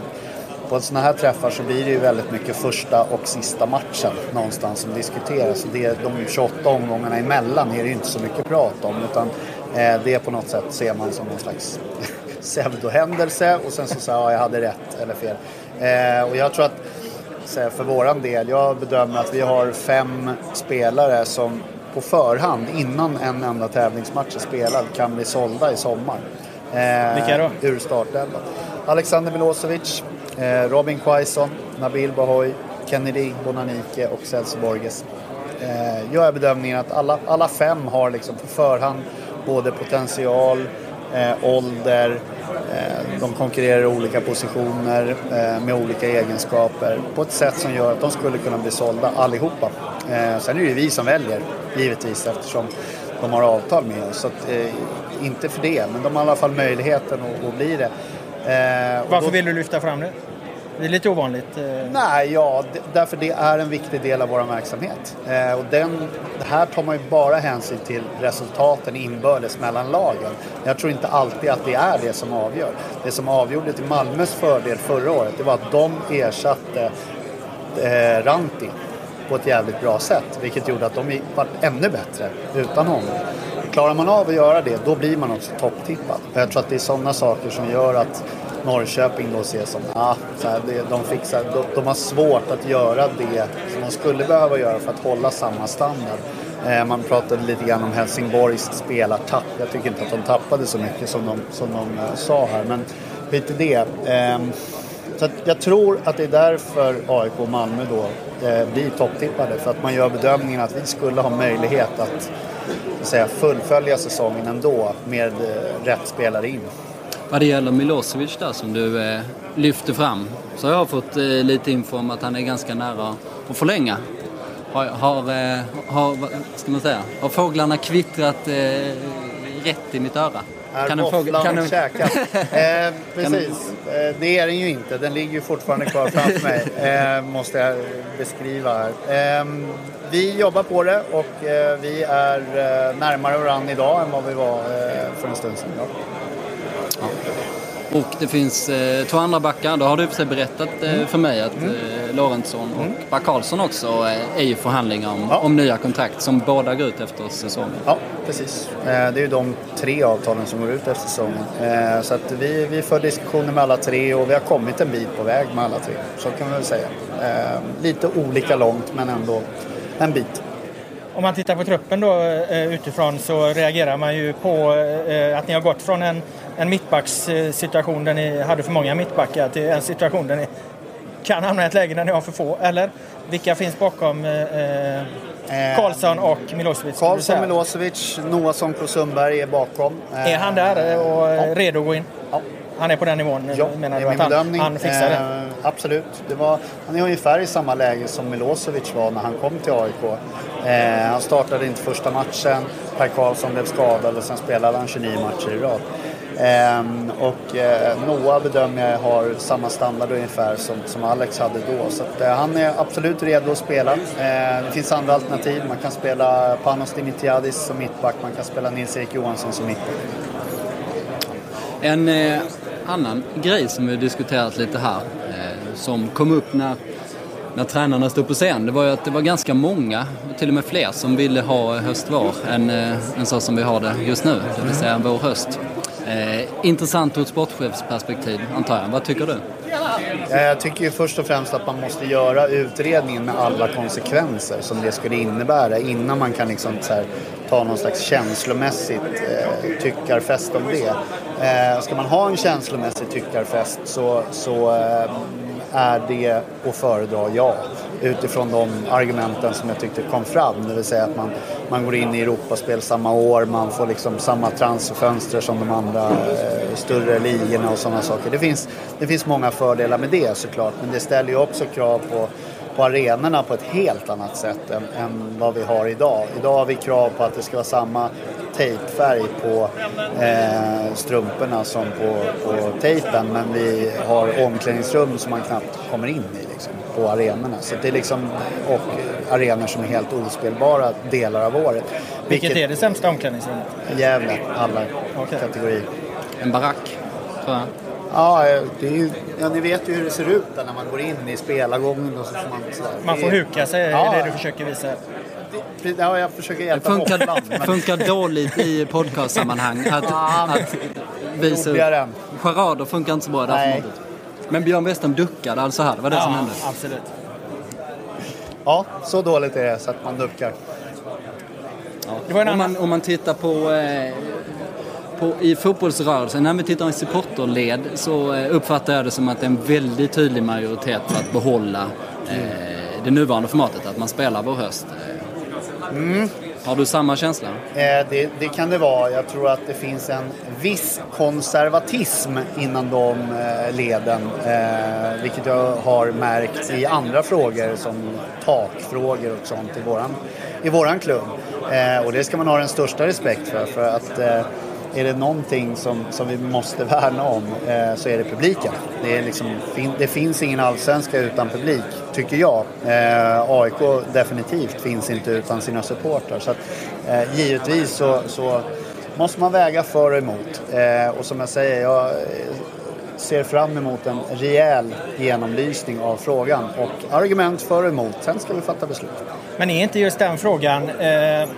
på sådana här träffar så blir det ju väldigt mycket första och sista matchen någonstans som diskuteras. Det, de 28 omgångarna emellan är det ju inte så mycket prat om utan eh, det på något sätt ser man som någon slags pseudohändelse och sen så säger jag, ja, jag hade rätt eller fel. Eh, och jag tror att för våran del, jag bedömer att vi har fem spelare som på förhand, innan en enda tävlingsmatch är spelad, kan bli sålda i sommar. Eh, Vilka då? Ur startelvan. Alexander Milosevic, eh, Robin Quaison, Nabil Bahoy, Kennedy Bonanike och Celso Borges. Eh, gör jag bedömningen att alla, alla fem har liksom på förhand både potential, eh, ålder, eh, de konkurrerar i olika positioner eh, med olika egenskaper på ett sätt som gör att de skulle kunna bli sålda allihopa. Eh, sen är det ju vi som väljer givetvis eftersom de har avtal med oss. Så att, eh, inte för det, men de har i alla fall möjligheten att, att bli det. Eh, Varför då... vill du lyfta fram det? Det är lite ovanligt. Eh. Nej, ja, därför det är en viktig del av vår verksamhet. Eh, och den, här tar man ju bara hänsyn till resultaten inbördes mellan lagen. Jag tror inte alltid att det är det som avgör. Det som avgjorde till Malmös fördel förra året, det var att de ersatte eh, Ranti på ett jävligt bra sätt. Vilket gjorde att de var ännu bättre utan honom. Klarar man av att göra det, då blir man också topptippad. Jag tror att det är sådana saker som gör att Norrköping då ses som, ah, så här, de, fixar, de, de har svårt att göra det som de skulle behöva göra för att hålla samma standard. Eh, man pratade lite grann om Helsingborgs spelartapp. Jag tycker inte att de tappade så mycket som de, som de eh, sa här, men lite det. Eh, så jag tror att det är därför AIK och Malmö då eh, blir topptippade. För att man gör bedömningen att vi skulle ha möjlighet att, att säga, fullfölja säsongen ändå med eh, rätt spelare in. Vad det gäller Milosevic där som du eh, lyfte fram så har jag fått eh, lite info om att han är ganska nära att förlänga. Har, har, eh, har, ska man säga, har fåglarna kvittrat eh, rätt i mitt öra? Är kan våfflan kan du... käkad? eh, precis, eh, det är den ju inte. Den ligger ju fortfarande kvar framför mig. Eh, måste jag beskriva här. Eh, vi jobbar på det och eh, vi är eh, närmare varandra idag än vad vi var för en stund sedan. Ja. Och det finns eh, två andra backar. Då har du för berättat eh, mm. för mig att mm. eh, Lorentzon och mm. Back Karlsson också eh, är i förhandlingar om, ja. om, nya kontrakt som båda går ut efter säsongen. Ja, precis. Eh, det är ju de tre avtalen som går ut efter säsongen. Eh, så att vi, vi för diskussioner med alla tre och vi har kommit en bit på väg med alla tre. Så kan man väl säga. Eh, lite olika långt men ändå en bit. Om man tittar på truppen då utifrån så reagerar man ju på att ni har gått från en en mittbackssituation där ni hade för många mittbackar till en situation där ni kan hamna i ett läge där ni har för få? Eller vilka finns bakom eh, eh Karlsson och Milosevic? Karlsson, Milosevic, Noahsson, Sundberg är bakom. Är han där och ja. redo att gå in? Ja. Han är på den nivån ja, menar du att han, han fixar det? Eh, absolut. Det var, han är ungefär i samma läge som Milosevic var när han kom till AIK. Eh, han startade inte första matchen, Per Karlsson blev skadad och sen spelade han 29 matcher i rad. Ehm, och eh, Noah bedömer jag har samma standard ungefär som, som Alex hade då. Så att, eh, han är absolut redo att spela. Ehm, det finns andra alternativ. Man kan spela Panos Dimitriadis som mittback, man kan spela Nils-Erik Johansson som mittback. En eh, annan grej som vi diskuterat lite här, eh, som kom upp när när tränarna stod på scen, det var ju att det var ganska många, till och med fler, som ville ha höst-vår än, eh, än så som vi har det just nu, det vill säga vår-höst. Eh, intressant ur ett sportchefsperspektiv antar jag. Vad tycker du? Jag tycker ju först och främst att man måste göra utredningen med alla konsekvenser som det skulle innebära innan man kan liksom så här, ta någon slags känslomässigt eh, tyckarfest om det. Eh, ska man ha en känslomässig tyckarfest så, så eh, är det att föredra, ja. Utifrån de argumenten som jag tyckte kom fram. Det vill säga att man, man går in i Europaspel samma år, man får liksom samma transferfönster som de andra eh, större ligorna och sådana saker. Det finns, det finns många fördelar med det såklart, men det ställer ju också krav på på arenorna på ett helt annat sätt än, än, vad vi har idag. Idag har vi krav på att det ska vara samma tejpfärg på eh, strumporna som på, på tejpen men vi har omklädningsrum som man knappt kommer in i på arenorna. Så det är liksom, och arenor som är helt ospelbara delar av året. Vilket, Vilket är det sämsta omklädningsrummet? Gävle, alla okay. kategorier. En barack, tror jag. Ja, det är ju, ja, ni vet ju hur det ser ut där när man går in i spelargången och så får man sådär. Man får Det huka sig, Ja. är det du försöker visa. Det- Ja, jag försöker Det hjälpa funkar, Hoffland, men- funkar dåligt i podcastsammanhang. Att, att visa Jobbigare än. Charader funkar inte så bra i det här Nej. formatet. Men Björn Western duckade alltså här, det var det som hände. absolut. Ja, så dåligt är det så att man duckar. En Om man, om man tittar på, eh, på i fotbollsrörelsen, när vi tittar i supporterled så eh, uppfattar jag det som att det är en väldigt tydlig majoritet för att behålla eh, det nuvarande formatet, att man spelar vår höst. Eh, har du samma känsla? Eh, det, det kan det vara. Jag tror att det finns en viss konservatism inom de eh, leden. Eh, vilket jag har märkt i andra frågor som takfrågor och sånt i våran, i våran klubb. Eh, och det ska man ha den största respekt för. För att eh, är det någonting som, som vi måste värna om eh, så är det publiken. Det, är liksom, fin, det finns ingen allsvenska utan publik, tycker jag. Eh, AIK definitivt finns inte utan sina supportrar. Så att, eh, givetvis så, så måste man väga för och emot. Eh, och som jag säger, jag eh, ser fram emot en rejäl genomlysning av frågan och argument för och emot. Sen ska vi fatta beslut. Men är inte just den frågan eh,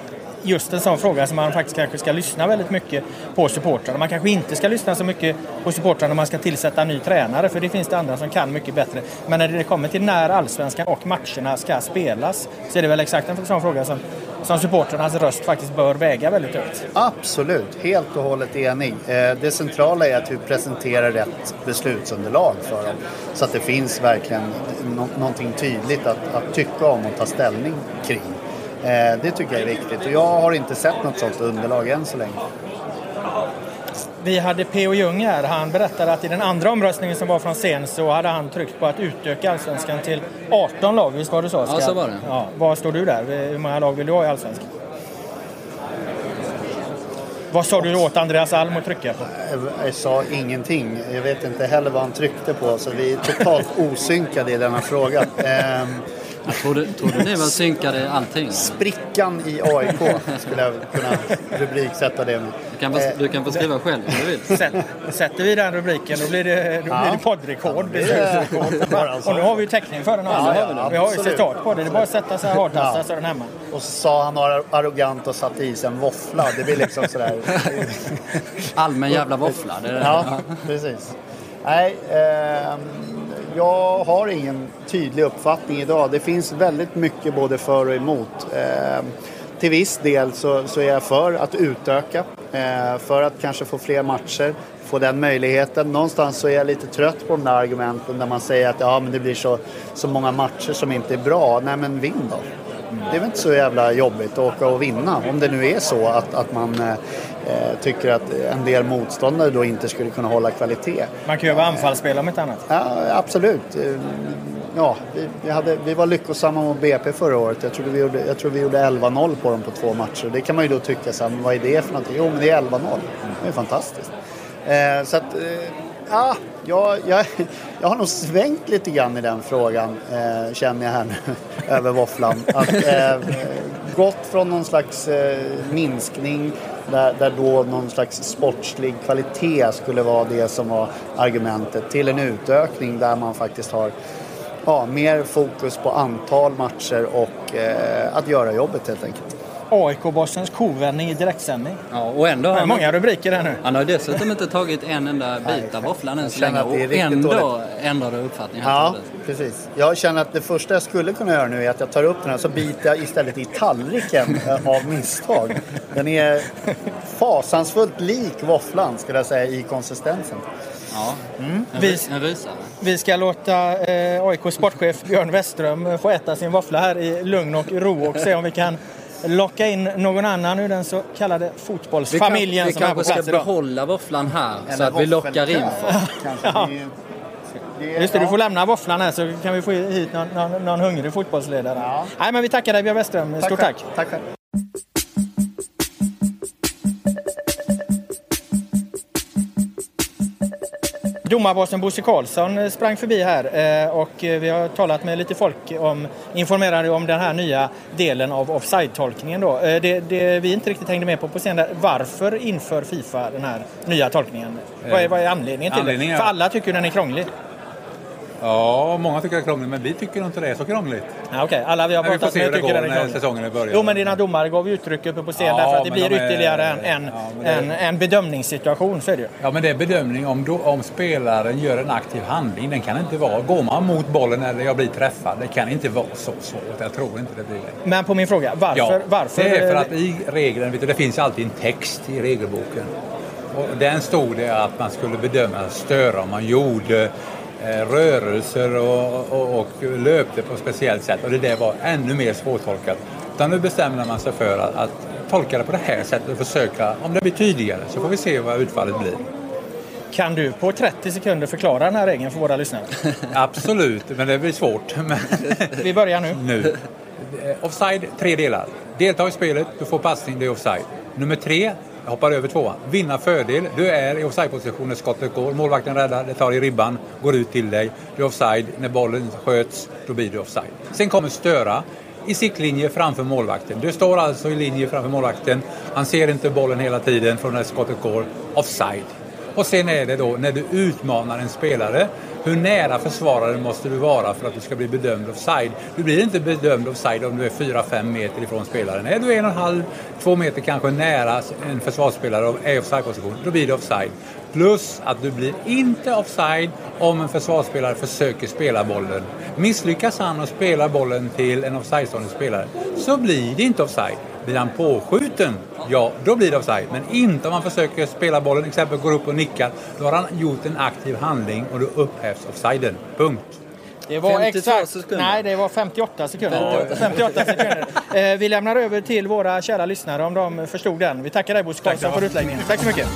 just en sån fråga som man faktiskt kanske ska lyssna väldigt mycket på supportrarna. Man kanske inte ska lyssna så mycket på supportrarna när man ska tillsätta en ny tränare för det finns det andra som kan mycket bättre. Men när det kommer till när allsvenskan och matcherna ska spelas så är det väl exakt en sån fråga som, som supportrarnas röst faktiskt bör väga väldigt högt. Absolut, helt och hållet enig. Eh, det centrala är att vi presenterar rätt beslutsunderlag för dem. Så att det finns verkligen någonting tydligt att, att tycka om och ta ställning kring. Eh, Det tycker jag är viktigt och jag har inte sett något sådant underlag än så länge. Vi hade P.O. Ljung här. Han berättade att i den andra omröstningen som var från scen så hade han tryckt på att utöka allsvenskan till 18 lag. Visst var det så? Ja, Oskar? så var det. Ja. Var står du där? Hur många lag vill du ha i allsvenskan? Vad sa du åt Andreas Alm att trycka på? Jag- Jag sa ingenting. Jag vet inte heller vad han tryckte på så vi är totalt osynkade i denna fråga. Jag trodde, trodde ni var synkade allting. Sprickan i AIK skulle jag kunna rubriksätta det med. Du kan, få, du kan få skriva själv om du vill. Sätt- Sätter vi den rubriken då blir det, då blir det poddrekord. det är- beslutsrekord. Och nu har vi ju täckning för den också. Ja, ja, vi har ju citat på det. Det är bara att sätta sig hardtasta Ja. så är den hemma. Och så sa han ar- arrogant och satte i sig en våffla. Det blir liksom sådär. Allmän jävla våffla. Det är det. Ja, precis. Nej, eh, jag har ingen tydlig uppfattning idag. Det finns väldigt mycket både för och emot. Eh, till viss del så, så är jag för att utöka, eh, för att kanske få fler matcher, få den möjligheten. Någonstans så är jag lite trött på de där argumenten där man säger att ja, men det blir så, så många matcher som inte är bra. Nej, men vinn då. Det är väl inte så jävla jobbigt att åka och vinna om det nu är så att, att man eh, tycker att en del motståndare då inte skulle kunna hålla kvalitet. Man kan ju vara anfallsspelare om inte annat. Ja, absolut. Eh, Ja, vi, vi, hade, vi var lyckosamma mot BP förra året. Jag tror vi gjorde, jag tror vi gjorde 11-0 på dem på två matcher. Det kan man ju då tycka så här, men vad är det för någonting? Jo, men det är 11-0. Det är fantastiskt. Eh, så att, eh, ja, jag, jag, jag har nog svängt lite grann i den frågan, eh, känner jag här nu, över våfflan. Att, eh, gått från någon slags eh, minskning där, där då någon slags sportslig kvalitet skulle vara det som var argumentet till en utökning där man faktiskt har ja, mer fokus på antal matcher och eh, att göra jobbet helt enkelt. AIK-bossens kovändning i direktsändning. Ja, och ändå har är han, många rubriker här nu. han har dessutom inte tagit en enda bit av våfflan än så länge och riktigt ändå ändrar du uppfattning. Ja, precis. Jag känner att det första jag skulle kunna göra nu är att jag tar upp den här så biter jag istället i tallriken eh, av misstag. Den är fasansfullt lik våfflan skulle jag säga i konsistensen. Ja, Mm. en, Vi- en rysare. Vi ska låta eh, AIKs sportchef Björn Westström eh, få äta sin våffla här i lugn och ro och se om vi kan locka in någon annan ur den så kallade Vi, kan, fotbollsfamiljen vi som är på kanske ska plats idag. behålla våfflan här så Eller att vi lockar in folk. kanske. Ja. Just det, du får lämna våfflan här så kan vi få hit någon, någon, någon hungrig fotbollsledare. Ja. Nej, men vi tackar dig Björn Westström. Stort själv. tack. Tack själv. Domarbossen Bosse Karlsson eh, sprang förbi här eh, och eh, vi har talat med lite folk om, informerade om den här nya delen av offside-tolkningen. Då. Det, det vi inte riktigt hängde med på på scenen, varför inför Fifa den här nya tolkningen? Vad är, vad är anledningen till Anledningen det? För alla tycker den är krånglig. Ja, många tycker det är krångligt, men vi tycker inte det är så krångligt. Ja, Okej, alla vi har pratat med det tycker går den är när krånglig. säsongen är början. Jo, men dina domare gav uttryck uppe på scen Ja, därför att det blir de är- ytterligare en, en, Ja, det- en, en bedömningssituation. Så är det ju. Ja, men det är bedömning om, då, om spelaren gör en aktiv handling. Den kan inte vara, går man mot bollen eller jag blir träffad, det kan inte vara så svårt. Jag tror inte det blir det. Men på min fråga, varför? Ja, varför det är för att i regeln, vet du, det finns alltid en text i regelboken. Och den stod det att man skulle bedöma störa om man gjorde rörelser och, och, och löpte på ett speciellt sätt. Och det där var ännu mer svårtolkat. Utan nu bestämde man sig för att, att tolka det på det här sättet och försöka, om det blir tydligare, så får vi se vad utfallet blir. Kan du på 30 sekunder förklara den här regeln för våra lyssnare? Absolut, men det blir svårt. Vi börjar nu. nu. Eh, Offside, tre delar. Delta i spelet, du får passning, det är offside. Nummer tre, jag hoppar över tvåan. Vinna fördel, du är i offside-positionen, när skottet går. Målvakten räddar, det tar i ribban, går ut till dig. Du är offside, när bollen sköts, då blir du offside. Sen kommer störa i siktlinje framför målvakten. Du står alltså i linje framför målvakten. Han ser inte bollen hela tiden från när skottet går. Offside. Och sen är det då när du utmanar en spelare. Hur nära försvararen måste du vara för att du ska bli bedömd offside? Du blir inte bedömd offside om du är 4-5 meter ifrån spelaren. Är du en och en halv, två meter kanske nära en försvarsspelare och är i offside-position, då blir det offside. Plus att du blir inte offside om en försvarsspelare försöker spela bollen. Misslyckas han och spelar bollen till en offside-stående spelare så blir det inte offside. Blir han påskjuten, ja då blir det offside. Men inte om han försöker spela bollen, exempel går upp och nickar. Då har han gjort en aktiv handling och då upphävs offsiden. Punkt. Det var 52 exakt, sekunder. Nej, det var 58 sekunder. 58 sekunder. Eh, vi lämnar över till våra kära lyssnare om de förstod den. Vi tackar dig Bosse Karlsson för utläggningen. Tack så mycket.